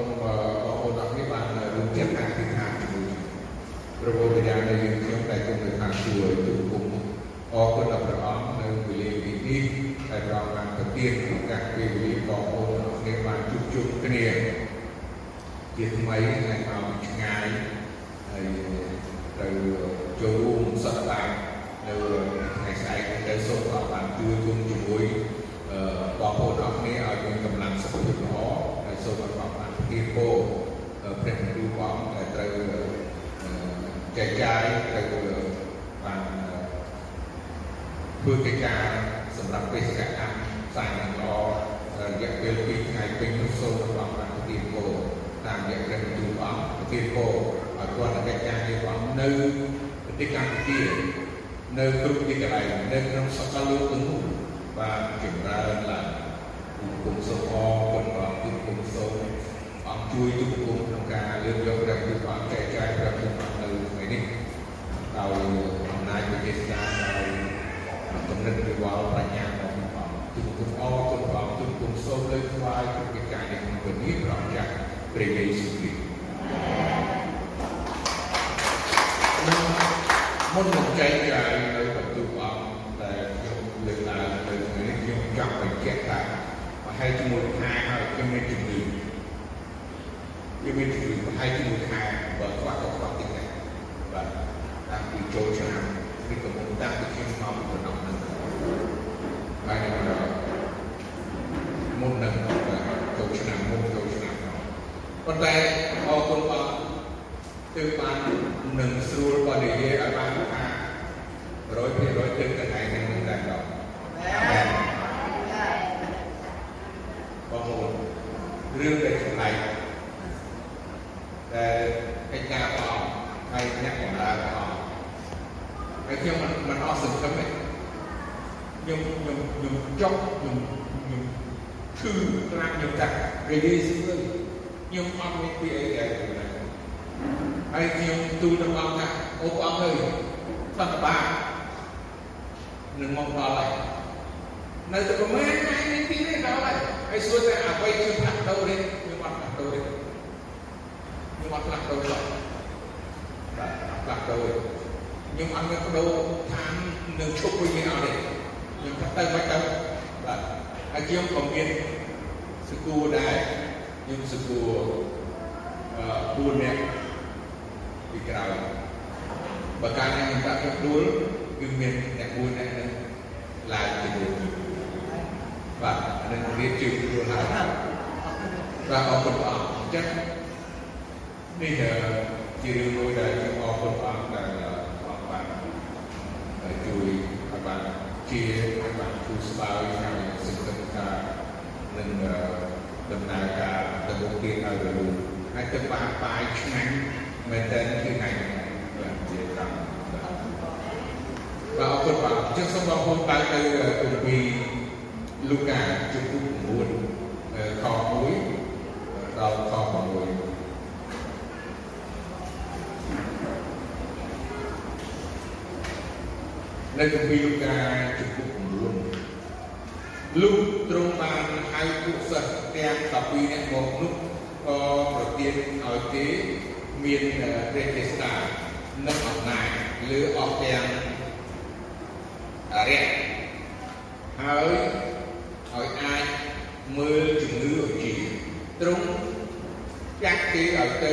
សូមបងប្អូនទាំងនេះបានរួមចិត្តការទីខាងជាមួយព្រះពុទ្ធយ៉ាងដែលយើងខ្ញុំតែគុំនៅខាងជួរទូគុំអរគុណដល់ព្រះអង្គនៅវេលានេះដែលព្រះអង្គបានប្រទានឱកាសពេលវេលាបងប្អូនទាំងគ្នាបានជួបជុំគ្នាជាថ្មីហើយមកឆ្ងាយហើយទៅចូលរួមសន្តាននៅថ្ងៃស្អែកទៅសូមអរបានជួយជុំជាមួយបងប្អូនអរគ្នាឲ្យមានកម្លាំងសុខភាពល្អហើយសូមឲ្យបងបា នទានពរព្រះគ្រូបងដែលត្រូវចែកចាយទៅបានធ្វើកិច្ចការសម្រាប់បេសកកម្មសាយល្អរយៈពេល2ថ្ងៃពេញនោះសូមបងបានទានពរតាមរយៈព្រះគ្រូបងទានពរឲ្យគាត់កិច្ចការនេះបងនៅប្រទេសកម្ពុជានៅគ្រប់ទីកន្លែងនៅក្នុងសកលលោកទាំងមូលបានចម្រើនឡើងគុំសូមអរគុណព្រះគុំគុំសូម អង្គជួយទុកគុំក្នុងការលើកយកព្រះគុណព្រះចែកចាយព្រះគុណព្រះនៅថ្ងៃនេះដោយអំណាចវិទ្យាសាស្ត្រដោយកំណត់វិវល់បញ្ញារបស់ព្រះទុកគុំអរគុណព្រះទុកគុំសូមលើកថ្វាយកិច្ចការនេះក្នុងពេលនេះព្រះអង្គចាស់ព្រះយេស៊ូវគ្រីស្ទមុនមកចែកចាយនៅបន្ទូលអង្គដែលខ្ញុំលើកឡើងទៅនេះខ្ញុំចង់បញ្ជាក់ថាប្រហែលជាមួយខែហើយខ្ញុំមានជំងឺខ្ញុំ មានជំងឺប្រហែលជាមួយខែបើខ្វះក៏ខ្វះតិចដែរបាទតាំងពីចូលឆ្នាំនេះក៏មកតាំងពីខ្ញុំមកពីដំណឹងហើយដល់មុននឹងចូលឆ្នាំមុនចូលឆ្នាំប៉ុន្តែអរគុណបងទើបបាននឹងស្រួលបើនិយាយឲ្យបានថា100%ទើបកន្លែងនឹងដែរដល់បងប្អូនរឿងដែលចម្លែកដែលកិច្ចការបងហើយអ្នកបម្រើបងហើយខ្ញុំមិនមិនអស់សង្ឃឹមទេខ្ញុំខ្ញុំខ្ញុំចុកខ្ញុំខ្ញុំឈឺខ្លាំង ខ្ញុំថារយេស៊ូវខ្ញុំអត់មានពីអីដែរហើយខ្ញុំទូលទៅអង្គថាអូព្រះអង្គអើយសន្តិបានឹងមកដល់ហើយនៅតែប្រមាណថ្ងៃនេះទីនេះដល់ហើយហើយសួរតែអ្វីខ្ញុំផ្លាស់ប្ដូរទេខ្ញុំអត់ផ្លាស់ប្ដូរទេខ្ញុំអត់ផ្លាស់ប្ដូរទេបាទផ្លាស់ប្ដូរខ្ញុំអត់មានប្ដូរឋាននឹងឈប់វិញអត់ទេខ្ញុំថាទៅមិនទៅបាទហើយខ្ញុំក៏មាន សគួរដែរខ្ញុំសគួរអឺ4នាក់ពីក្រៅបើការអ្នកមិនដាក់ដួលគឺមានអ្នកមួយអ្នកនឹងឡើងជាមួយបាទនឹងរៀបជាខ្លួនហើយបាទអរគុណព្រះអង្គអញ្ចឹងនេះជារឿងមួយដែលខ្ញុំអរគុណព្រះអង្គដែលព្រះបានជួយឲ្យបានជាឲ្យបានគូស្បើយហើយសង្ឃឹមថា នឹងដំណើរការទៅមុខទៀតឲ្យរលូនហើយទៅបានបាយឆ្ងាញ់មែនតើគឺថ្ងៃនេះបាទជាកម្មបាទអរគុណបាទអញ្ចឹងសូមបងប្អូនបើកទៅគម្ពីរលូកាជំពូក9ខ1ដល់ខ6នៅគម្ពីរលូកាជំពូក9លោកទ្រង់បាន ហៅពួកសិស្សទាំង12នាក់មកនោះក៏ប្រទានឲ្យគេមានព្រះចេស្តានិងអំណាចលើអស់ទាំងអរិយហើយឲ្យអាចមើលជំងឺឲ្យជាទ្រង់ចាក់គេឲ្យទៅ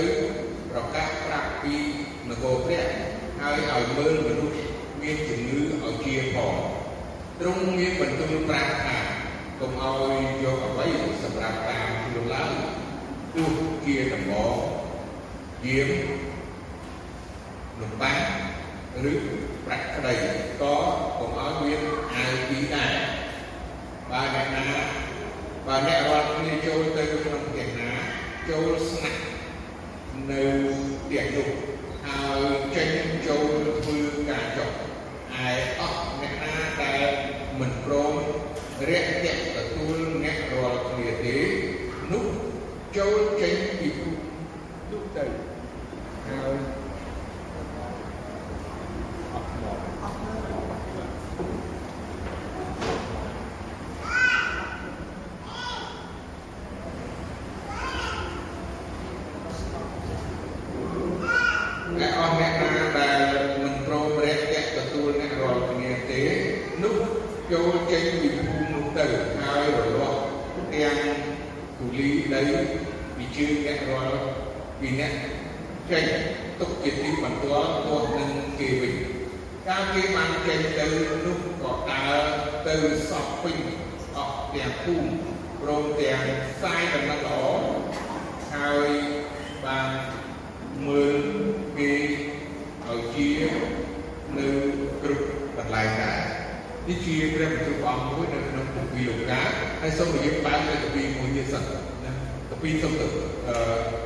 ប្រកាសប្រាប់ពីនគរព្រះហើយឲ្យមើលមនុស្សមានជំងឺឲ្យជាផងទ្រង់មានបន្ទូលប្រាប់ថាកុំ ឲ្យយកអ្វីសម្រាប់តាមខ្លួនឡើយទោះជាដំបងយាមលំបាំងឬប្រាក់ក្តីក៏កុំឲ្យមានអាវពីដែរបើអ្នកណាបើអ្នករាល់គ្នាចូលទៅក្នុងផ្ទះណាចូលស្នាក់នៅផ្ទះនោះហើយចេញចូលធ្វើការចុះឯអស់អ្នកណាដែលមិនព្រម រាក់ទាក់ទទួលអ្នករាល់គ្នាទេនោះចូលចេញពីនោះទៅហើយអត់មកអត់ ដីពីជើងអ្នករាល់ពីអ្នកចេញទុកជាទីបន្ទាល់ទោះនឹងគេវិញកាលគេបានចេញទៅនោះក៏ដើរទៅសពពេញអស់ទាំងភូមិព្រមទាំងផ្សាយដំណឹងល្អហើយបានមើលគេឲ្យជានៅគ្រប់កន្លែងដែរនេះជាព្រះបន្ទូលព្រះអង្គមួយនៅក្នុងគម្ពីរលោកកាហើយសូមនិយាយបែបនៅគម្ពីរមួយទៀតសិនណាគម្ពីរសូមទៅអឺ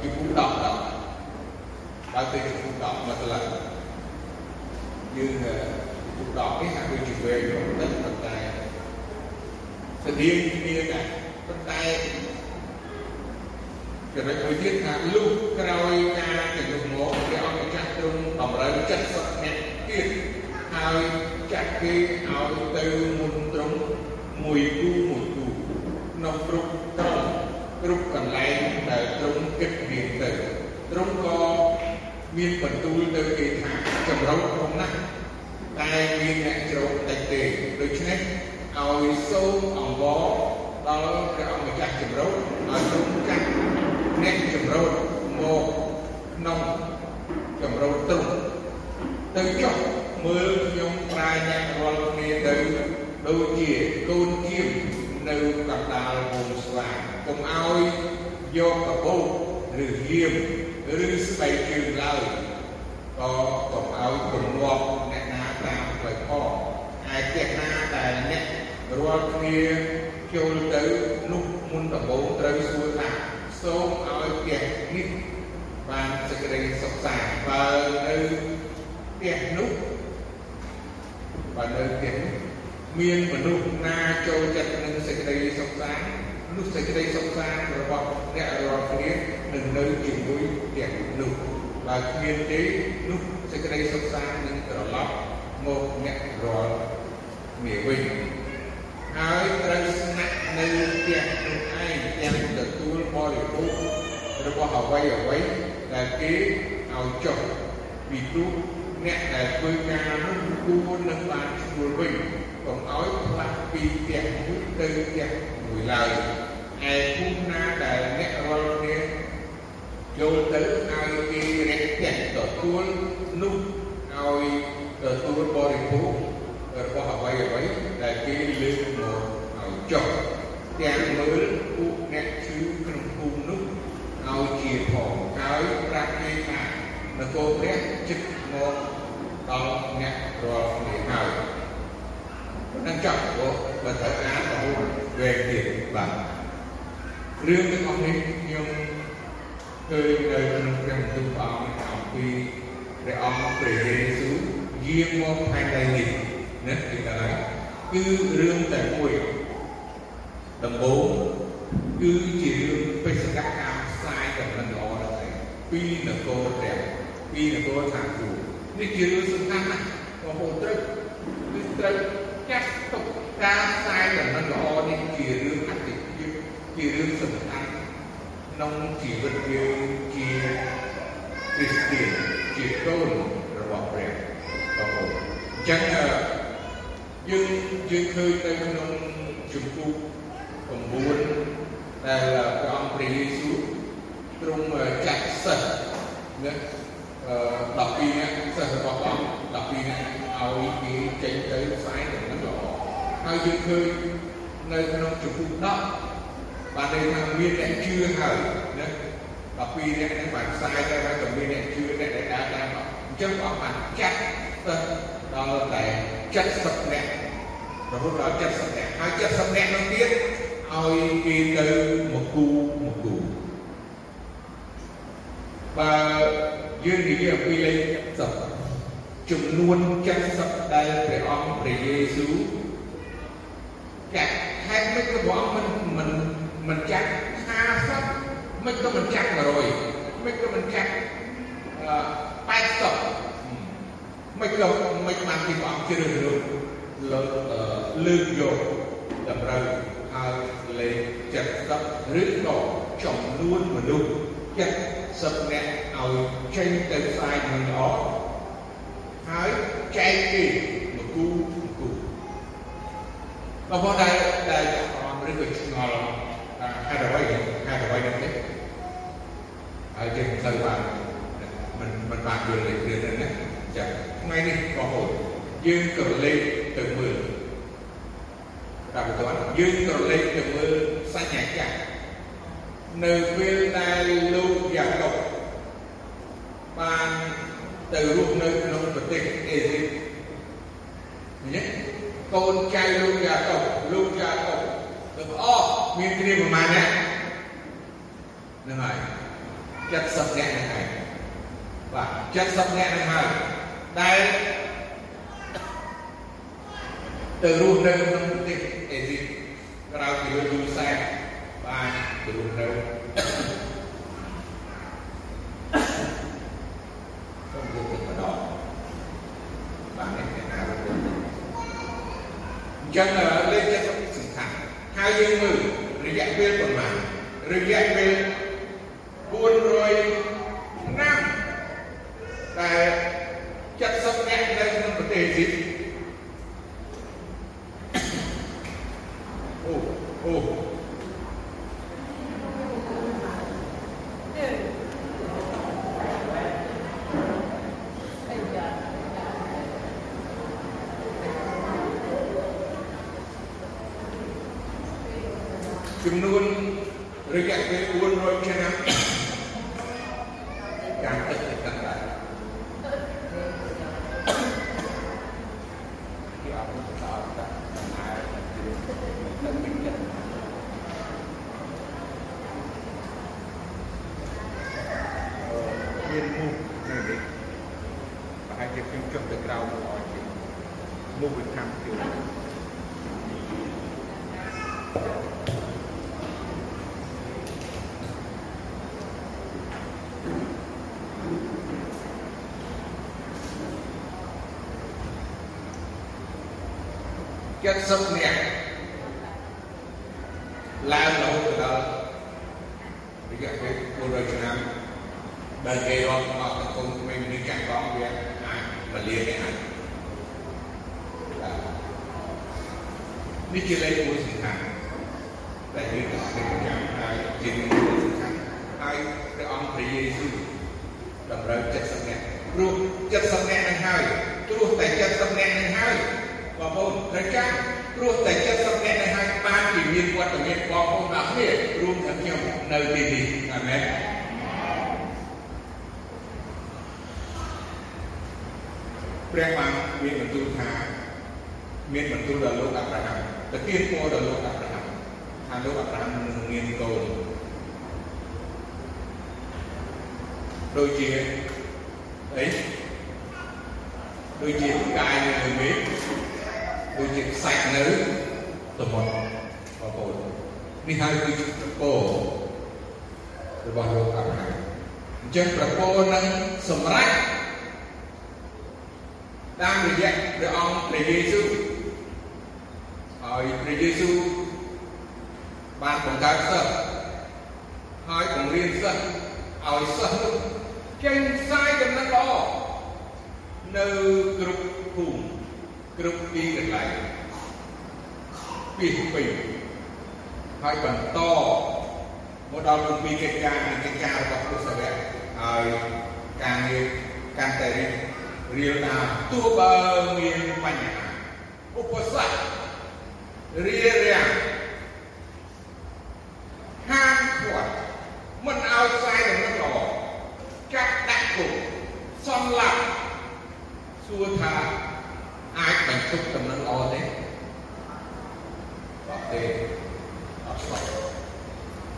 ជំពូក10 10បើទៅជំពូក10មកត្រឡប់យើងជំពូក10 នេះហាក់ដូចជាវែងបន្តិចប៉ុន្តែស្តៀងគ្នាដែរប៉ុន្តែចំណុចមួយទៀតថាលុះក្រោយការទៅលោកមកព្រះអង្គម្ចាស់ទ្រង់តម្រូវ70នាក់ទៀតហើយចាក់គេឲ្យទៅមុនត្រង់មួយគូមួយគូក្នុងគ្រប់ត្រង់គ្រប់កន្លែងដែលត្រង់គិតមានទៅត្រង់ក៏មានបន្ទូលទៅគេថាចម្រុងក្នុងណាស់ តែមានអ្នកជ្រោកតិចទេដូច្នេះឲ្យសូមអង្វរដល់ព្រះអង្គម្ចាស់ចម្រុងឲ្យទ្រង់ចាត់អ្នកចម្រុងមកក្នុងចម្រុងត្រង់ទៅចុះមើលខ្ញុំប្រាជ្ញារាល់គ្នាទៅដូចជាកូនគៀមនៅកណ្ដាលវងស្វាកុំឲ្យយកកបោកឬហៀមឬស្បែកជើងឡើយក៏កុំឲ្យគំនាប់ អ្នកណាតាមផ្លូវផងហើយផ្ទះណាដែលអ្នករាល់គ្នាចូលទៅនោះមុនដំបូងត្រូវសួរថាសូមឲ្យផ្ទះនេះបានសេចក្តីសុខសាន្តបើនៅផ្ទះនោះបើនៅផ្ទះនោះមានមនុស្សណាចូលចិត្តនឹងសេចក្តីសុខសាន្តនោះសេចក្តីសុខសាន្តរបស់អ្នករាល់គ្នានឹងនៅជាមួយផ្ទះនោះបើគ្មានទេនោះសេចក្តីសុខសាន្តនឹងត្រឡប់ មកអ្នករាល់គ្នាវិញហើយត្រូវស្នាក់នៅផ្ទះខ្លួនឯងទាំងទទួលបរិភោគរបស់អ្វីអ្វីដែលគេឲ្យចុះពីព្រោះអ្នកដែលធ្វើការនោះគួរនឹងបានជួលវិញកុំឲ្យផ្លាស់ពីផ្ទះមួយទៅផ្ទះមួយឡើយឯភូមិណាដែលអ្នករាល់គ្នាចូលទៅឲ្យគេរកផ្ទះទទួលនោះឲ្យ ទទួលបរិភោគរបស់អ្វីអ្វីដែលគេលើកមកឲ្យចុះទាំងមើលពួកអ្នកជឿក្នុងភូមិនោះឲ្យជាផងហើយប្រាប់គេថានគរព្រះចិត្តមកដល់អ្នករាល់គ្នាហើយនឹងចាប់ព្រោះបើត្រូវអានរហូតវែងទៀតបាទរឿងទាំងអស់នេះខ្ញុំឃើញនៅក្នុងព្រះបន្ទូលព្រះអង្គអំពីព្រះអង្គព្រះយេស៊ូវ យាងមកផែនដីនេះណាទីកន្លែងគឺរឿងតែមួយដំបូងគឺជារឿងបេសកកម្មផ្សាយដំណឹងល្អដល់ឯងពីនគរព្រះពីនគរឋានទូនេះជារឿងសំខាន់ណាស់បងប្អូនត្រូវគឺត្រូវចាស់ទុកការផ្សាយដំណឹងល្អនេះជារឿងអតិភិបជារឿងសំខាន់ក្នុងជីវិតយើងជាគ្រីស្ទានជាកូនរបស់ព្រះ បងប្អូនអញ្ចឹងយើងយើងឃើញនៅក្នុងជំពូក9ដែលព្រះអង្គព្រះយេស៊ូវទ្រង់ចាត់សិស្សណា12នាក់សិស្សរបស់ព្រះអង្គ12នាក់ឲ្យគេចេញទៅផ្សាយដំណឹងល្អហើយយើងឃើញនៅក្នុងជំពូក10បានន័យថាមានអ្នកជឿហើយណា12នាក់ហ្នឹងបានផ្សាយទៅហើយក៏មានអ្នកជឿអ្នកដែលដើរតាមអញ្ចឹងព្រះអង្គបានចាត់ សិស្សដល់តែ70នាក់រហូតដល់70នាក់ហើយ70នាក់នោះទៀតឲ្យគេទៅមកគូមកគូបើយើងនិយាយអំពីលេខ70ចំនួន70ដែលព្រះអង្គព្រះយេស៊ូវចាត់ហេតុមិនក៏ព្រះអង្គមិនមិនមិនចាត់50មិនក៏មិនចាត់100មិនក៏មិនចាត់80 មិនក៏មិនបានពីព្រះអង្គជ្រើសរើសលើលើកយកតម្រូវហើយលេខ70ឬក៏ចំនួនមនុស្ស70នាក់ឲ្យចេញទៅផ្សាយនឹងល្អហើយចែកគេមកគូមកគូបងប្អូនដែលដែលអមឬក៏ឆ្ងល់ហេតុអ្វីហេតុអ្វីនោះទេហើយគេមិនទៅបានមិនមិនបានយល់ទេគ្រានេះណា ចាថ្ងៃនេះបងប្អូនយើងក៏លេខទៅមើលតាមបន្ទាន់យើងក៏លេខទៅមើលសញ្ញាចាស់នៅពេលដែលលោកយ៉ាកុបបានទៅរស់នៅក្នុងប្រទេសអេស៊ីបញ៉េកូនចៅលោកយ៉ាកុបលោកយ៉ាកុបទាំងអស់មានគ្នាប្រមាណណាហ្នឹងហើយ70នាក់ហ្នឹងហើយបាទ70នាក់ហ្នឹងហើយ ដែលទៅរស់នៅក្នុងប្រទេសអេស៊ីបក្រៅពីលោកយូសែបបានទៅរស់នៅសូមយកទៅម្ដងបានអ្នកណារស់នៅអញ្ចឹងលេខ70សំខាន់ហើយយើងមើលរយៈពេលប្រមាណរយៈពេល400ឆ្នាំតែ70នាក់នៅក្នុងប្រទេសអេស៊ីបអូអូចំនួនរយៈពេល400ឆ្នាំ យ៉ាងតិចតិចដែរ khi ông nó sợ ta ai là chưa tự biết chết មានមូសនៅនេះប្រហែលជាខ្ញុំចុះទៅក្រៅមកអត់ជាមូសវាខាំជើង 70នាក់ មានវត្តមានបងប្អូនអរគ្នារួមទាំងខ្ញុំនៅទីនេះអាមែនព្រះបានមានបន្ទូលថាមានបន្ទូលដល់លោកអាប់រ៉ាហាំទៅទានពរដល់លោកអាប់រ៉ាហាំថាលោកអាប់រ៉ាហាំនឹងមានកូនដូចជាអីដូចជាផ្កាយនៅលើមេឃដូចជាខ្សាច់នៅសមុទ្របងប្អូន នេះហើយគឺជាប្រពោរបស់លោកអាប់រ៉ាហាំអញ្ចឹងប្រពោនឹងសម្រេចតាមរយៈព្រះអង្គព្រះយេស៊ូវហើយព្រះយេស៊ូវបានបង្កើតសិស្សហើយបង្រៀនសិស្សឲ្យសិស្សនោះចេញផ្សាយដំណឹងល្អនៅគ្រប់ភូមិគ្រប់ទីកន្លែងពីពី ហើយបន្តមកដល់គម្ពីរកិច្ចការនិងកិច្ចការរបស់ព្រះសាវកហើយការងារកាន់តែរីករៀលណាទោះបើមានបញ្ហាឧបសគ្គរារាំងហាមឃាត់មិនឲ្យខ្សែដំណឹងល្អចាក់ដាក់គុកសំឡាប់សួរថាអាចបញ្ទុកដំណឹងល្អទេអត់ទេអត់ស្គាល់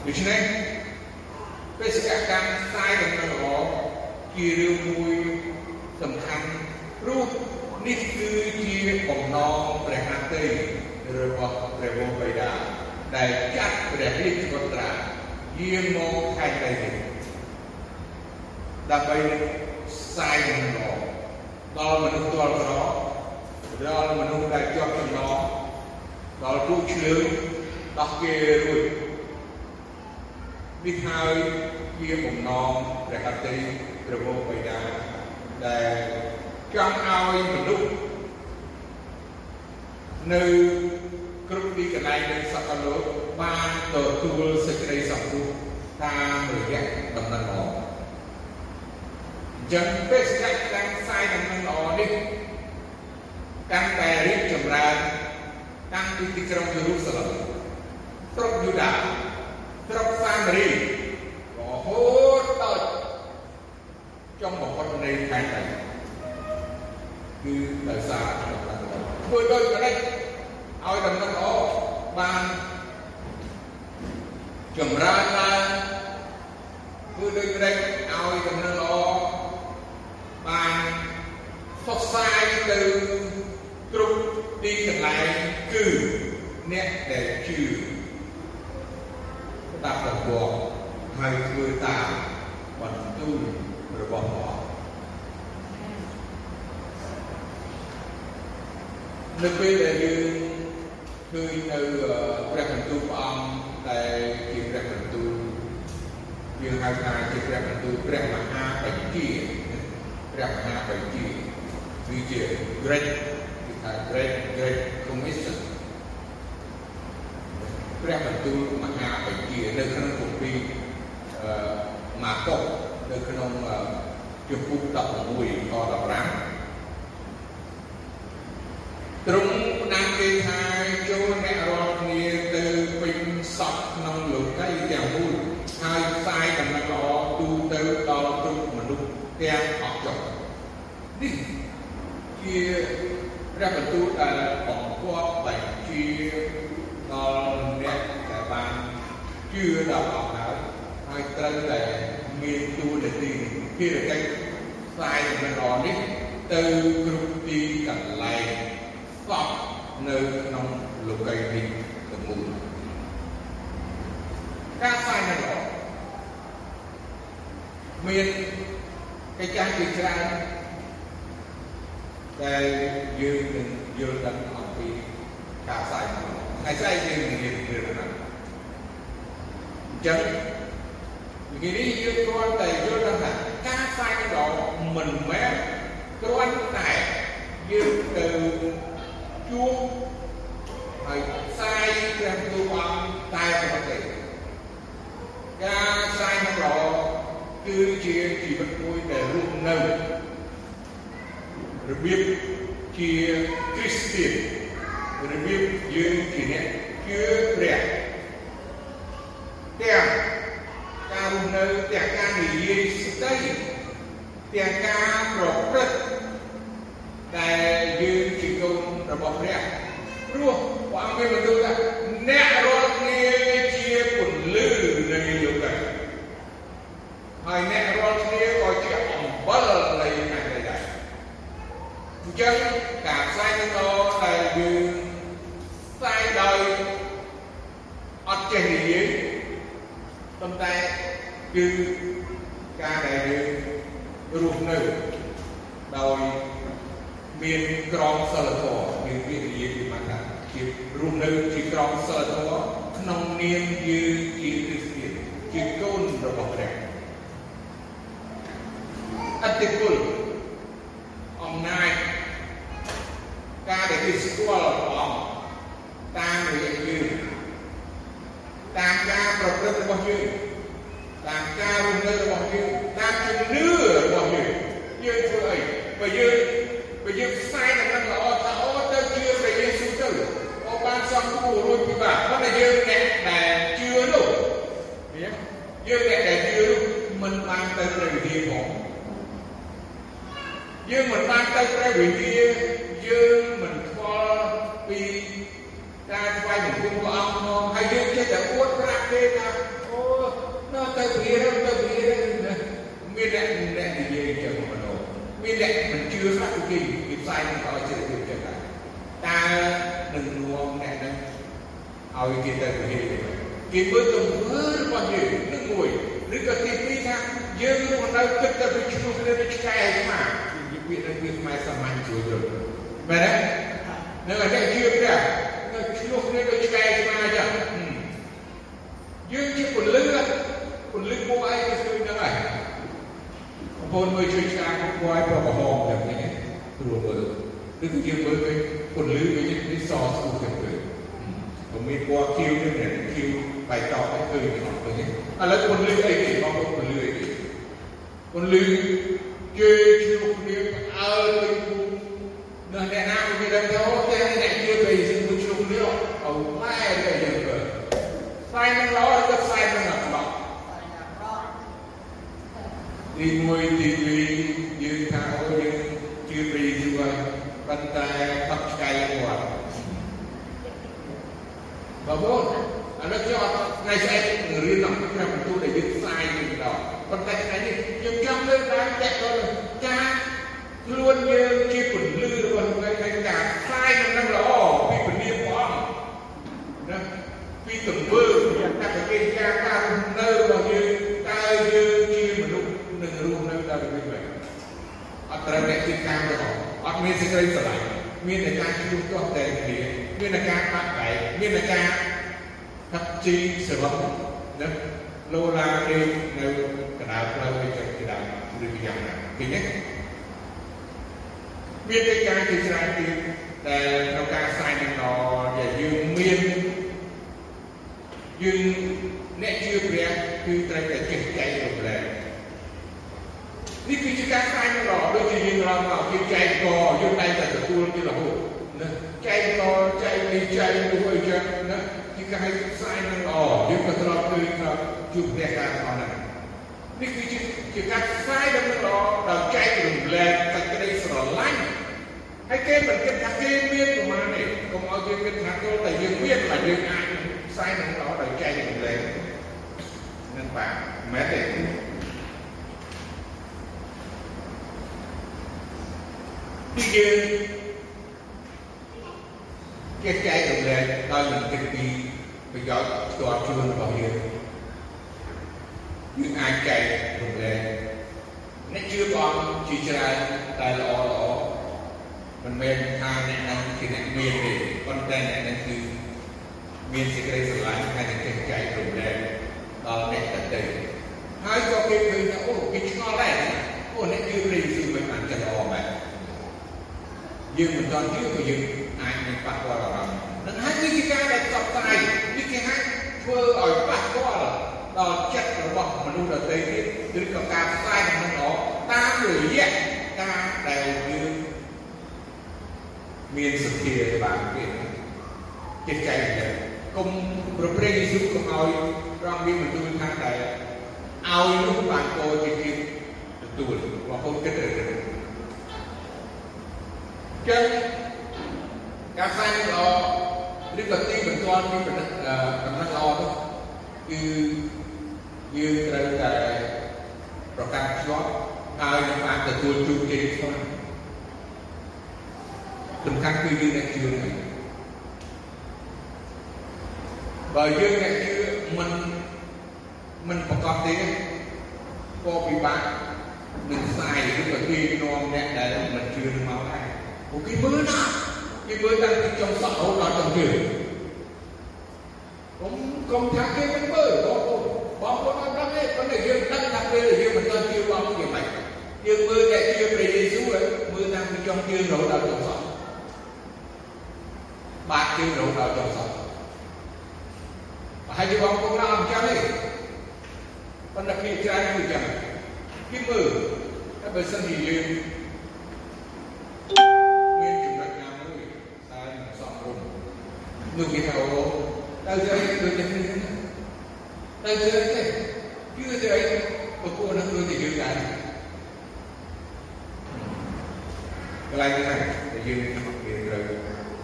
ដូច្នេះបេសកកម្មខ្សែដំណឹងល្អជារឿងមួយសំខាន់ព្រោះនេះគឺជាបំណងព្រះហត្ថីរបស់ព្រះវរបិតាដែលចាត់ព្រះរាជកុត្រាយាងមកខេត្តដីនេះដើម្បីផ្សាយដំណងដល់មនុស្សទាល់ក្រដល់មនុស្សដែលជាប់ចំណងដល់ទូឆ្លើយដោះគេរួចនេះហើយជាបំណងព្រះហត្ថីព្រះវរបិតាដែលចង់ឲ្យមនុស្សនៅ គ្រប់ទីកន្លែងនៃសកលលោកបានទទួលសេចក្តីសង្គ្រោះតាមរយៈដំណឹងល្អអញ្ចឹងបេសកកម្មផ្សាយដំណឹងល្អនេះកាន់តែរីកចម្រើនតាំងពីទីក្រុងយេរូសាឡិមស្រុកយូដាស្រុកសាមារីរហូតដល់ចុងបំផុតនៃខេត្តនេះគឺដោយសារដំណឹងល្អធ្វើដូចម្ដេចឲ្យដំណឹងល្អបានចម្រើនឡើងធ្វើដូចម្ដេចឲ្យដំណឹងល្អ បានផ្សព្វផ្សាយទៅគ្រប់ទីកន្លែងគឺអ្នកដែលជឿស្ដាប់ដំបូងហើយធ្វើតាមបន្ទូលរបស់ព្រះនៅពេលដែលយើងឃើញនៅព្រះបន្ទូលព្រះអង្គដែលជាព្រះបន្ទូលយើងហៅថាជាព្រះបន្ទូលព្រះមហាបញ្ជា ព្រះមហាបញ្ជាវាជា great គឺថា great great commission ព្រះបន្ទូលមហាបញ្ជានៅក្នុងគម្ពីរអឺម៉ាកុសនៅក្នុងជំពូក16ខ15ទ្រង់ផ្ដាំគេថាចូលអ្នករាល់គ្នាទៅពេញសពក្នុងលោកីទាំងមូលហើយផ្សាយដំណឹងល្អទូទៅដល់គ្រប់មនុស្សទាំងអស់ចុះនេះ ជាព្រះបន្ទូលដែលបង្គាប់បញ្ជាដល់អ្នកដែលបានជឿដល់អស់ហើយហើយត្រូវតែមានទូនាទីភារកិច្ចផ្សាយដំណឹងល្អនេះទៅគ្រប់ទីកន្លែងកប់នៅក្នុងលោកីនេះទាំងមូលការផ្សាយនៅល្អមានកិច្ចការជាច្រើន ដែលយើងនឹងយល់ដឹងអំពីការផ្សាយថ្ងៃស្អែកយើងនឹងរៀនពីរឿងហ្នឹងអញ្ចឹងវិញ្ញាណនេះយើងគ្រាន់តែយល់ដឹងថាការផ្សាយល្អមិនមែនគ្រាន់តែយើងទៅជួបហើយផ្សាយព្រះទូលអង្គតែប៉ុណ្ណោះទេការផ្សាយនឹងល្អគឺជាជីវិតមួយដែលរស់នៅរបៀប ជាគ្រីស្ទានរបៀបយើងជាអ្នកជឿព្រះទាំងការរស់នៅទាំងការនិយាយស្ដីទាំងការប្រព្រឹត្តដែលយើងជាកូនរបស់ព្រះព្រោះព្រះអង្គមានបន្ទូលថាអ្នករាល់គ្នាជាពន្លឺនៃលោកនេះហើយអ្នករាល់គ្នាក៏ជាអំបិលនៃខាងនេះដែរអញ្ចឹងការផ្សាយនឹងដែលយើងផ្សាយដោយអត់ចេះនិយាយប៉ុន្តែគឺការដែលយើងរស់នៅដោយមានក្រមសិលធម៌មានវិរិយគឺមកថាជារស់នៅជាក្រមសិលធម៌ក្នុងនាមយើងជាគ្រីស្ទានជាកូនរបស់ព្រះអតិពលអំណាចការដែល គេស្គាល់ព្រះអង្គតាមរយៈយើងតាមការប្រព្រឹត្តរបស់យើងតាមការរស់នៅរបស់យើងតាមជំនឿរបស់យើងយើងធ្វើអីបើយើងបើយើងផ្សាយដំណឹងល្អថាអូទៅជឿព្រះយេស៊ូវទៅអូបានសំគួររួចពីបាបប៉ុន្តែយើងអ្នកដែលជឿនោះយើងយើងអ្នកដែលជឿនោះមិនបានទៅព្រះវិហារផងយើងមិនបានទៅព្រះវិហារយើងមិនខ្វល់ ពីការថ្វាយបង្គំព្រះអង្គមកហើយយើងចេះតែអួតប្រាប់គេថាអូនៅទៅវិហារទៅវិហារមានអ្នកអ្នកនិយាយចឹងមកនោះមានអ្នកមិនជឿខ្លះគឺគេគេផ្សាយនឹងឲ្យជ្រាបទៀតចឹងដែរតើនឹងនាំអ្នកហ្នឹងឲ្យគេទៅវិហារគេមើលទៅមើលរបស់យើងនឹងមួយឬក៏ទីពីរថាយើងរស់នៅគិតទៅពីឈ្មោះគ្នាទៅឆ្កែស្មានិយាយពាក្យនឹងវាខ្មែរសាមញ្ញជួយយល់មែនទេ នៅតែជឿព្រះនៅឈ្មោះគ្នាដូចឆ្កែស្មាអញ្ចឹងយើងជាពលិពលិពួកឯងទៅជួយនឹងហើយបងប្អូនមើលជួយឆ្កាងពួកឯងប្រប្រហងតែវិញព្រោះមើលឬក៏យើងមើលឃើញពលិវិញនេះសស្គូទៅទៅមានពណ៌ខៀវនេះខៀវបៃតងហ្នឹងគឺអត់ឃើញទេឥឡូវពន្លឺអីគេបងប្អូនពន្លឺអីគេពន្លឺគេជ្រុះគ្នាអើទៅគូនៅអ្នកណាគេដឹងទៅតែអ្នកជឿទៅជុំជ្រុះគ្នាអោម៉ែទៅយើងទៅផ្សាយនឹងល្អទៅផ្សាយនឹងអាក្រក់ទីមួយទីពីរយើងថាអូយើងជឿព្រះយេស៊ូវហើយប៉ុន្តែផឹក ឆ្កែគាត់បងប្អូនអានោះខ្ញុំអត់ថ្ងៃស្អែករៀនក្នុងព្រះបន្ទូលដែលយើងផ្សាយវិញដល់ប៉ុន្តែថ្ងៃនេះខ្ញុំចង់លើកឡើងតែក៏ការខ្លួនយើងជាពលឺរបស់ថ្ងៃថ្ងៃការផ្សាយនឹងល្អពីពលាព្រះអង្គណាពីទង្វើពីអត្តកិរិយាការនៅរបស់យើងតើយើងជាមនុស្សនឹងរស់នៅដល់ពេលនេះអត់ត្រូវអ្នកទីការទេអត់ មានសេចក្តីស្រឡាញ់មានតែការជួបទាស់តែគ្នាមានតែការបាក់បែកមានតែការហាត់ជីសរុបណាលោឡាគេនៅកណ្ដាលផ្លូវទៅជាដើមឬយ៉ាងណាឃើញទេមានតែការជាច្រើនទៀតដែលក្នុងការផ្សាយនឹងដែលយើងមានយើងអ្នកជឿព្រះគឺត្រូវតែចេះចែករំលែកនេះគឺជាការស្វែងរកដូចជាយើងរកមកយើង ចែកកយើងតែតែទទួលជារហូតណាចែកកចែកនេះចែកនោះអីចឹងណាជាការស្វែងរកយើងក៏ត្រូវឃើញថាជួបព្រះការអស់ហ្នឹងនេះគឺជាជាការស្វែងរកដល់ចែករំលែកតែក្តីស្រឡាញ់ហើយគេមិនគិតថាគេមានប្រមាណទេកុំឲ្យគេគិតថាទោះតែយើងមានតែយើងអាចផ្សាយនឹងដល់ដោយចែករំលែកនឹងបាទមែនទេ គឺយើងគេចែករំលែកដោយមិនគិតពីប្រយោជន៍ផ្ទាល់ខ្លួនរបស់យើងយើងអាចចែករំលែកអ្នកជឿព្រះអង្គជាច្រើនតែល្អល្អមិនមែនថាអ្នកនឹងជាអ្នកមានទេប៉ុន្តែអ្នកនឹងគឺមានសេចក្តីស្រឡាញ់ហើយនឹងចេះចែករំលែកដល់អ្នកដទៃហើយក៏គេឃើញថាអូគេឆ្ងល់ដែរអូអ្នកជឿព្រះយេស៊ូវមិនបានចិត្តល្អបែប យើងមិនដល់វាក៏យើងអាចនឹងប៉ះពាល់អារម្មណ៍នឹងហើយវាជាការដែលផ្សព្វផ្សាយវាគេហៅធ្វើឲ្យប៉ះពាល់ដល់ចិត្តរបស់មនុស្សដទៃទៀតឬក៏ការផ្សាយក្នុងល្អតាមរយៈការដែលយើងមានសទ្ធាបានទៀតចេះចែកទៅគុំប្រព្រឹត្តយេស៊ូវកុំឲ្យរងមានបន្ទូលថាតែឲ្យនោះបានកោជាជាទទួលបងប្អូនគិតទៅ ចឹងការផ្សាយល្អឬក៏ទីបន្ទាន់ពីបណ្ឌិតបណ្ឌិតល្អនោះគឺយើងត្រូវតែប្រកាសជាប់ហើយនឹងបានទទួលជោគជ័យខ្លាំងសំខាន់គឺយើងអ្នកជឿនេះបើយើងអ្នកជឿមិនមិនប្រកបទេក៏ពិបាកនឹងផ្សាយឬក៏ទាញនាំអ្នកដែលមិនជឿនឹងមកដែរ ពួកគេមើលណាគេមើលតាំងពីចុងសក់រហូតដល់ចុងជើងខ្ញុំកុំថាគេមិនមើលបងប្អូនបងប្អូនអត់ដឹងទេប៉ុន្តែយើងដឹងថាពេលយើងមិនទាន់ជឿបងគេមិនយើងមើលតែជឿព្រះយេស៊ូវមើលតាំងពីចុងជើងរហូតដល់ចុងសក់បាក់ជើងរហូតដល់ចុងសក់ហើយជាបងប្អូនអត់ចាំទេប៉ុន្តែគេច្រើនគឺចឹងគេមើលតែបើសិនជាយើងមានចំណុចណាមួយតែមិនសមរម្យនោះគេថាអូទៅស្អីដូចតែនេះទៅស្អីទេគឺស្អីបកគោនឹងដូចតែយើងដែរកន្លែងហ្នឹងតែយើងមានត្រូវ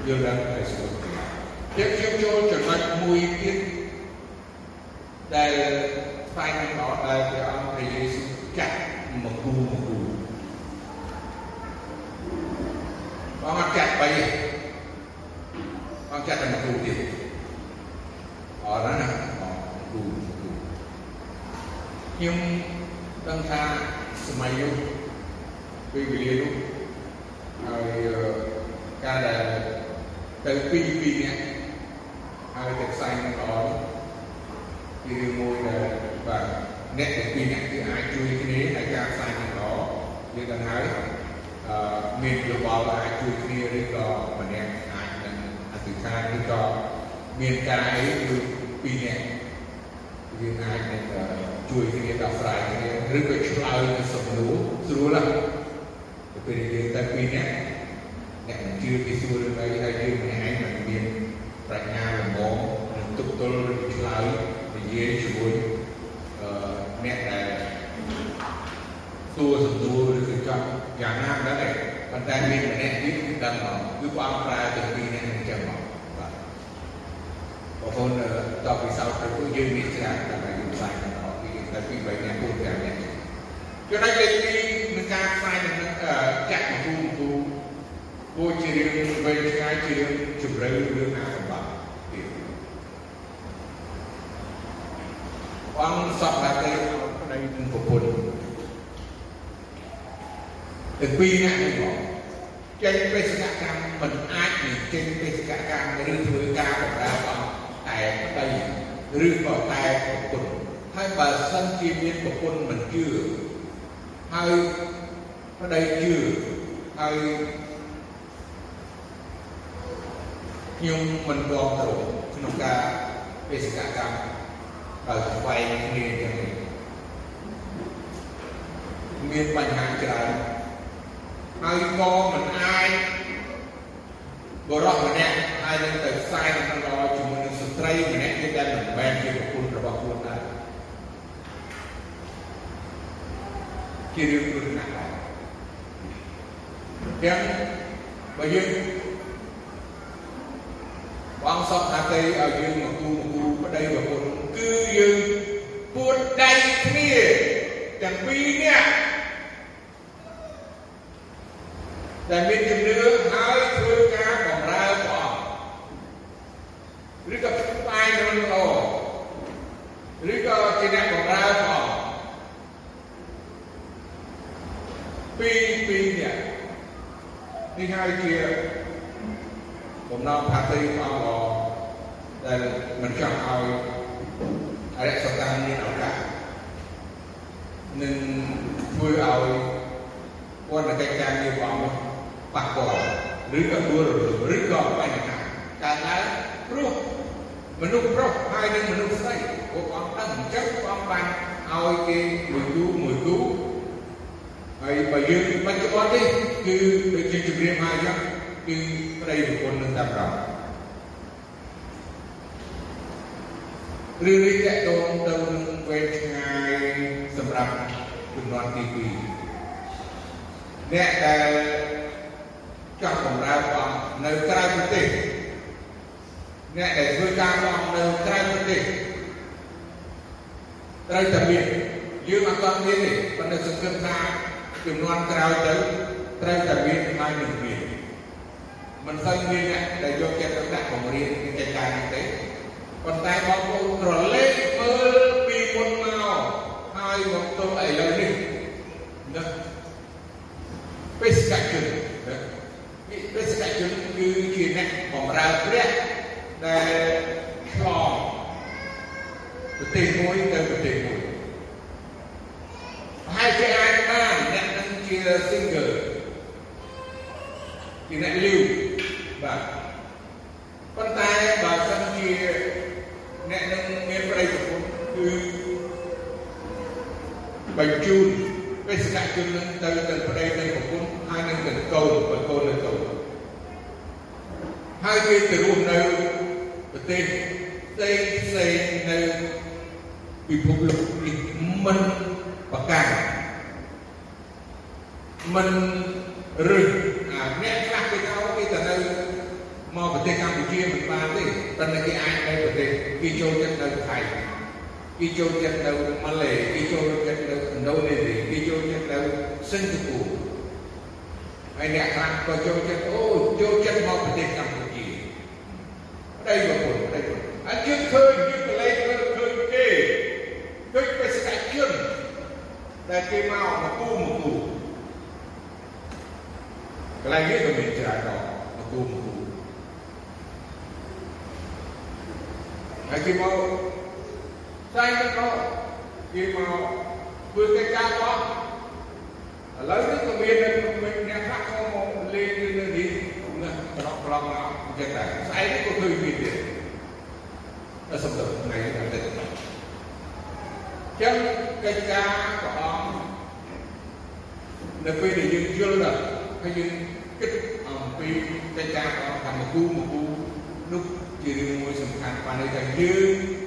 យល់ដឹងតែស្គាល់ទៀតខ្ញុំចូលចំណុចមួយទៀតដែលស្វែងរកដែលព្រះអង្គព្រះយេស៊ូវចាត់មកគូមកគូបងអត់ចាត់បីបងចាត់តែមកគូទៀតអរណាបងគូគូ ខ្ញុំដឹងថាសម័យនោះពេលវេលានោះហើយការដែលទៅពីពីនេះហើយទៅផ្សាយនឹងល្អគឺរឿងមួយដែលបាទអ្នកទាំងពីរនាក់គឺអាចជួយគ្នាហើយការផ្សាយនឹងល្អយើងដឹងហើយអឺមានយោបល់អាចជួយគ្នាឬក៏ម្នាក់អាចនឹងអធិដ្ឋានឬក៏មានការអីគឺពីរនាក់យើងអាចនឹង ជួយគ្នាដោះស្រាយគ្នាឬក៏ឆ្លើយទៅសំណួរស្រួលណាស់ទៅពេលយើងតែពីរនាក់អ្នកមិនជឿពីសួររឿងអីហើយយើងម្នាក់ឯងមិនមានប្រាជ្ញាល្មមនឹងទប់ទល់ឬឆ្លើយនិយាយជាមួយអឺអ្នកដែលសួរសំណួរឬក៏ចង់យ៉ាងណាមិនដឹងទេប៉ុន្តែមានម្នាក់ទៀតគឺដឹងមកគឺព្រះអង្គប្រើទាំងពីរនាក់នឹងចឹងមកបាទបងប្អូនតបពីសោតទៅពួកយើងមានច្រើនតែយើងផ្សាយ ដល់អស់ពីតែពី3នាក់4 5នាក់ចំណុចលេខ2នឹងការផ្សាយនឹងចាក់មកគូមកគូគួរជារឿងវែងឆ្ងាយជារឿងជម្រៅរឿងអាសម្បត្តិទៀតអង្គសពតែទៅប្តីនឹងប្រពន្ធទាំងពីរនាក់នេះមកចេញបេសកកម្មមិនអាចនឹងចេញបេសកកម្មឬធ្វើការបម្រើអង្គតែប្តីឬក៏តែប្រពន្ធហើយ បើសិនជាមានប្រពន្ធមិនជឿហើយប្តីជឿហើយខ្ញុំមិនគ្រប់គ្រងក្នុងការបេសកកម្មដោយស្វែងគ្នាយ៉ាងនេះមានបញ្ហាច្រើនហើយក៏មិនអាចបរិសម្នាក់ហើយនឹងទៅផ្សាយដំណើរជាមួយនឹងស្ត្រីម្នាក់ទៀតដែលមិនមែនជាប្រពន្ធរបស់ខ្លួនដែរ ជារឿងគ្រោះថ្នាក់ដែរទាំងបើយើងបងសពថាទៅឲ្យយើងមកគូមកគូប្តីប្រពន្ធគឺយើងពួនដៃគ្នាទាំងពីរនាក់ដែលមានជំនឿហើយធ្វើការបម្រើព្រះអង្គឬក៏ផ្សាយនឹងល្អឬក៏ជាអ្នកបម្រើព្រះអង្គពីរពីរនេះនេះហើយជាបំណងថាទៅព្រះអង្គដែលមិនចង់ឲ្យអរិយសកម្មមានឱកាសនឹងធ្វើឲ្យវត្តកិច្ចការងារព្រះអង្គប៉ះពាល់ឬក៏ដួលរលំឬក៏បញ្ហាកើតឡើងព្រោះមនុស្សប្រុសហើយនិងមនុស្សស្រីពួកអង្គដឹងអញ្ចឹងព្រះអង្គបានឲ្យគេមួយគូមួយគូហើយបើយើងបច្ចុប្បន្ននេះគឺដូចជាជំរាបហើយអញ្ចឹងគឺប្តីប្រពន្ធនឹងតាមរំ រឿងនេះតកតងទៅនឹងវែងឆ្ងាយសម្រាប់ជំនាន់ទី2អ្នកដែលចង់បម្រើព្រះអង្គនៅក្រៅប្រទេសអ្នកដែលធ្វើការព្រះអង្គនៅក្រៅប្រទេសត្រូវតែមានយើងអត់ទាន់មានទេប៉ុន្តែសង្ឃឹមថាចំនួនក្រោយទៅត្រូវតែមានហើយនឹងមានមិនសូវមានអ្នកដែលយកចិត្តទុកដាក់បង្រៀនកិច្ចការនេះទេ ប៉ុន្តែបងប្អូនក្រឡេកមើលពីមុនមកហើយមកទល់ឥឡូវនេះណាបេសកជនបេសកជនគឺជាអ្នកបម្រើព្រះដែលឆ្លងប្រទេសមួយទៅប្រទេសមួយហើយគេអាចបានអ្នកនឹងជា single ជាអ្នកលីវបាទប៉ុន្តែបើសិនជាអ្នកនឹងមានប្តីប្រពន្ធគឺ បញ្ជូនបេសកជននឹងទៅទៅប្តីទៅប្រពន្ធហើយនឹងទៅកូនបើកូននៅកូនហើយគេទៅរស់នៅប្រទេសផ្សេងផ្សេងនៅពិភពលោកនេះមិនប្រកាន់មិនរឹសអាអ្នកខ្លះគេថាគេទៅនៅមកប្រទេសកម្ពុជាមិនបានទេប៉ុន្តែគេអាចនៅប្រទេសគេចូលចិត្តនៅថៃ គេចូលចិត្តនៅម៉ាឡេគេចូលចិត្តនៅឥណ្ឌូនេស៊ីគេចូលចិត្តនៅសិង្ហបុរីហើយអ្នកខ្លះក៏ចូលចិត្តអូចូលចិត្តមកប្រទេសកម្ពុជា ប្តីប្រពន្ធប្តីប្រពន្ធអញ្ចឹងឃើញយើងកលែងមើលឃើញគេឃើញបេសកជនដែលគេមកមកគូមកគូកន្លែងនេះក៏មានច្រើនដល់មកគូមកគូហើយគេមកតែទៅ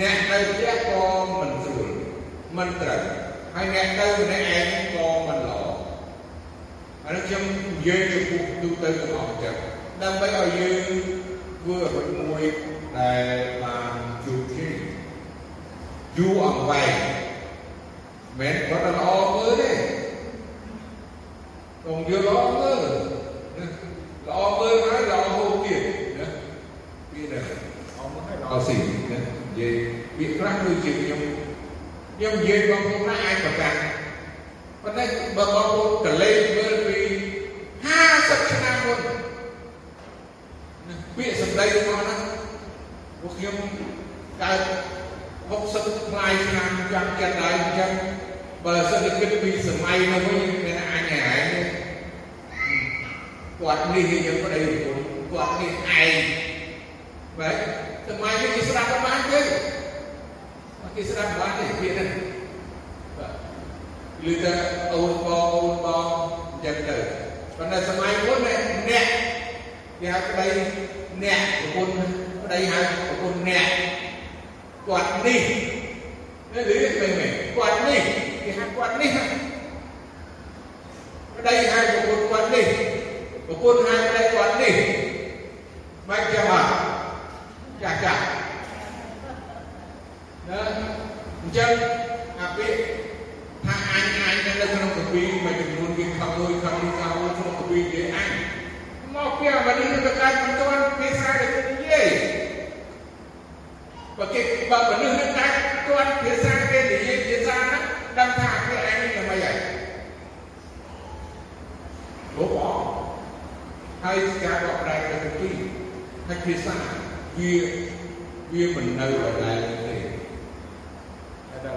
អ្នកនៅផ្ទះក៏មិនស្រួលមិនត្រូវហើយអ្នកទៅម្នាក់ឯងក៏មិនល្អហើយខ្ញុំនិយាយចំពោះទូទៅទាំងអស់ចឹងដើម្បីឲ្យយើងធ្វើអ្វីមួយដែលបានជួបជ័យយូរអង្វែងមិនគាត់តែល្អមើលទេកុំយល់ល្អមើលល្អមើលហើយល្អហូបទៀតណាវាដែរអមហើយល្អស៊ីណា និយាយវាខ្លះដូចជាខ្ញុំខ្ញុំនិយាយបងប្អូនណាអាចប្រកាន់ប៉ុន្តែបើបងប្អូនកលេសមើលពី50ឆ្នាំមុនពាក្យសម្ដីរបស់ហ្នឹងពួកខ្ញុំកើត60ផ្លាយឆ្នាំចាំចិត្តហើយអញ្ចឹងបើសិនជាគិតពីសម័យនោះវិញមានអញ្ញាឯងគាត់នេះយើងប្តីប្រពន្ធគាត់នេះឯងបែប សម័យនេះគេស្ដាប់បានទេគេស្ដាប់បានទេពាក្យហ្នឹងបាទឮតែអូនបងអូនបងអញ្ចឹងទៅប៉ុន្តែសម័យមុនអ្នកគេហៅប្តីអ្នកប្រពន្ធប្តីហៅប្រពន្ធអ្នកគាត់នេះនេះឮមិនមែនគាត់នេះគេហៅគាត់នេះប្តីហៅប្រពន្ធគាត់នេះប្រពន្ធហៅប្តីគាត់នេះមិនចាំអត់ ចាស់ចាស់ណាអញ្ចឹងអាពាក្យថាអញអញនៅក្នុងកពីមួយចំនួនវាខំលុយខំលុយខំលុយក្នុងកពីនិយាយអញមកពីអានេះទៅកើតមិនទាន់ភាសាដែលគេនិយាយបើគេបើមនុស្សនឹងកើតទាន់ភាសាគេនិយាយភាសាហ្នឹងដឹងថាគេអញនេះយ៉ាងម៉េចហើយលោកអហើយការបកប្រែទៅកពីហើយភាសា វាវាមិននៅដដែលទេឥ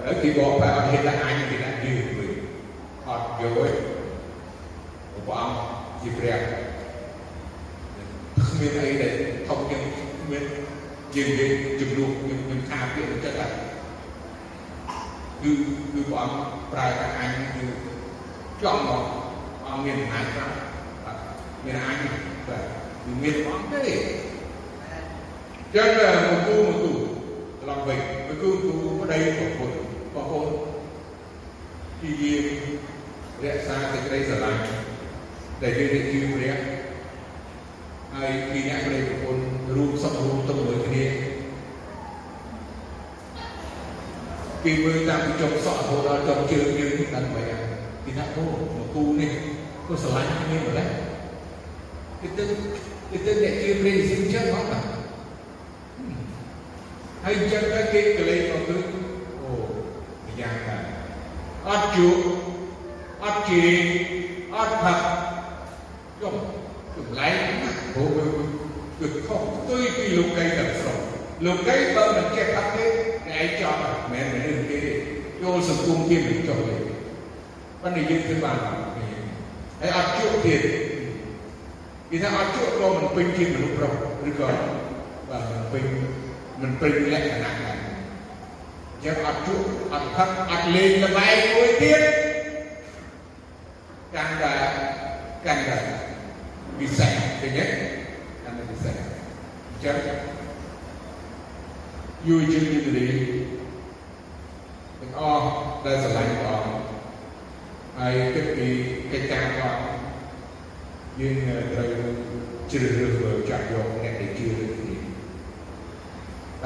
ឡូវគេបកប្រែអត់ហ៊ានដាក់អញគេដាក់យឺវិញអត់យកទេព្រះអង្គជាព្រះគ្មានអីដែលធំជាងមានយើងនិយាយជំនួសខ្ញុំខ្ញុំថាពាក្យចិត្តហ្នឹងគឺគឺព្រះអង្គប្រើថាអញគឺចង់មកអង្គមានអំណាចខ្លាំងមានអញបាទគឺមានព្រះអង្គទេ ចឹងមកគូមកគូត្រឡប់វិញមកគូគូប្តីប្រពន្ធបងប្អូនទីយើងរក្សាសេចក្តីស្រឡាញ់ដែលយើងនិយាយព្រះហើយពីអ្នកប្តីប្រពន្ធរួមសុខរួមទុកមួយគ្នាពីមើលតាមពីចុងសក់រហូតដល់ចុងជើងយើងដឹងមិនដែរគេថាអូមកគូនេះក៏ស្រឡាញ់គ្នាម្ល៉េះគេទៅគេទៅអ្នកជឿព្រះយេស៊ូវចឹងហ៎ ហើយអញ្ចឹងទៅគេកលេសមកគឺអូយ៉ាងណាអត់ជួអត់ជាអត់ផឹកយំចម្លែកណាស់ព្រោះគឺខុសផ្ទុយពីលោកីទាំងស្រុងលោកីបើមិនចេះផឹកទេឯងចង់មិនមែនមនុស្សទេយល់សង្គមគេមិនចុះទេប៉ុន្តែយើងធ្វើបានហើយអត់ជួទៀតគេថាអត់ជួក៏មិនពេញជាមនុស្សប្រុសឬក៏បាទពេញ មិនពេញលក្ខណៈដែរយើងអត់ជួអត់ផឹកអត់លេងល្បែងមួយទៀតកាន់តែកាន់តែពិសេសឃើញទេកាន់តែពិសេសអញ្ចឹងយូរជាងនេះទេទាំងអស់ដែលស្រឡាញ់ព្រះអង្គហើយគិតពីកិច្ចការព្រះអង្គយើងត្រូវជ្រើសរើសចាក់យកអ្នកដែលជឿលើគ្នា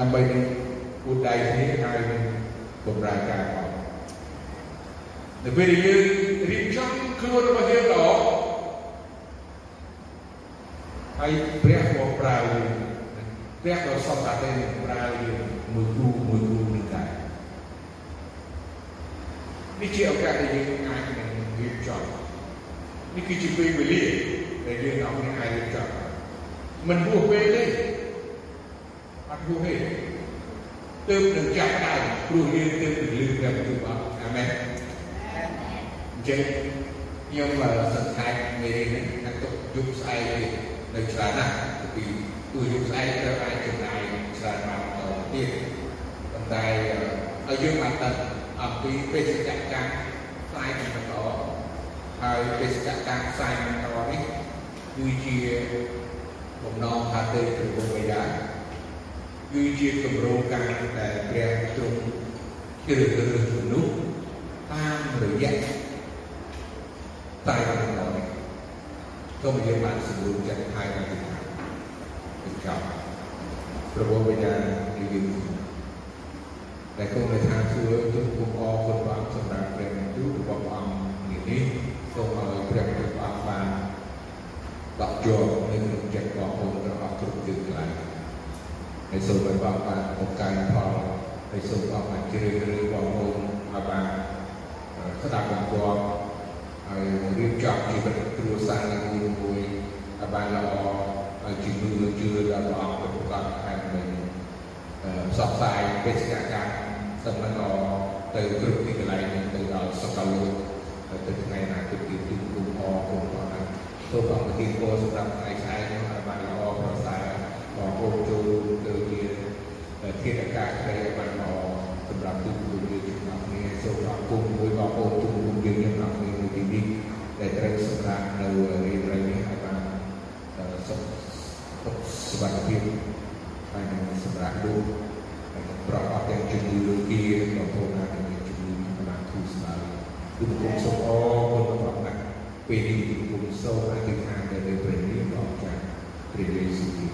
ដើម្បីនឹងគូដៃគ្នាហើយនឹងបម្រើការផងនៅពេលដែលយើងរៀបចំខ្លួនរបស់យើងល្អហើយព្រះក៏ប្រើយើងព្រះក៏សន្តាទេប្រើយើងមួយគូមួយគូនឹងដែរនេះជាឱកាសដែលយើងអាចនឹងរៀបចំនេះគឺជាពេលវេលាដែលយើងអរគ្នាអាចរៀបចំមិនហួសពេលទេ អត់ហួសទេទើបនឹងចាប់ដើមព្រោះយើងទើបនឹងលឺព្រះបន្ទូលអត់អាមែនអញ្ចឹងខ្ញុំសង្ខេបមេរៀននេះថាទុកយប់ស្អែកទៀតនៅច្រើនណាស់ពីទូយប់ស្អែកត្រូវអាចចំណាយច្រើនម៉ោងតទៀតប៉ុន្តែឲ្យយើងបានដឹងអំពីបេសកកម្មផ្សាយបន្តហើយបេសកកម្មផ្សាយបន្តនេះគឺជាបំណងថាទេព្រះវរបិតា គឺជាគម្រោងការដែលព្រះទ្រង់ជ្រើសរើសមនុស្សតាមរយៈតែបន្តនេះសូមយើងបានសម្រួលចិត្តហើយអធិដ្ឋានបញ្ចប់ព្រះវរបិតានិយាយតែគង់នៅឋានសួគ៌ទូលគុំអរគុណព្រះសម្រាប់ព្រះបន្ទូលរបស់ព្រះអង្គនេះសូមឲ្យព្រះបន្ទូលព្រះអង្គបានដកជាប់នៅក្នុងចិត្តបងប្អូនទាំងអស់គ្រប់ទិសកន្លែង ហើយសូមឲ្យបងបានបង្កើនផលហើយសូមបងបានជ្រើសរើសបងប្អូនឲ្យបានស្ដាប់បង្គាប់ហើយរៀបចំជីវិតគ្រួសារនៅមួយមួយឲ្យបានល្អហើយជំនឿជឿដល់ព្រះអង្គប្រកបហើយនឹងផ្សព្វផ្សាយបេសកកម្មសម្បត្តិទៅគ្រប់ទីកន្លែងទៅដល់សកលលោកទៅថ្ងៃណាគឺទីទូគុំអគុំអរសូមអង្គទីពោសម្រាប់ថ្ងៃស្អែកនេះឲ្យបានល្អប្រសើរបងប្អូនចូលទៅជា ធានការក្តីឲ្យបានល្អសម្រាប់ទូគុំយើងទាំងអស់គ្នាសូមអរគុណមួយបងប្អូនទូគុំយើងទាំងអស់គ្នានៅទីនេះដែលត្រូវសម្រាប់នៅរៀនរយនេះឲ្យបានសុខសុខភាពហើយនឹងសម្រាប់លោកប្រកបទាំងជំនឿលោកគាបងប្អូនអាចមានជំនឿកម្លាំងធូរស្បើយគឺគុំសូមអរគុណរបស់ណាស់ពេលនេះគឺគុំសូមអធិដ្ឋានទៅលើព្រះនាមដ៏ចាស់ព្រះយេស៊ូវគ្រីស្ទ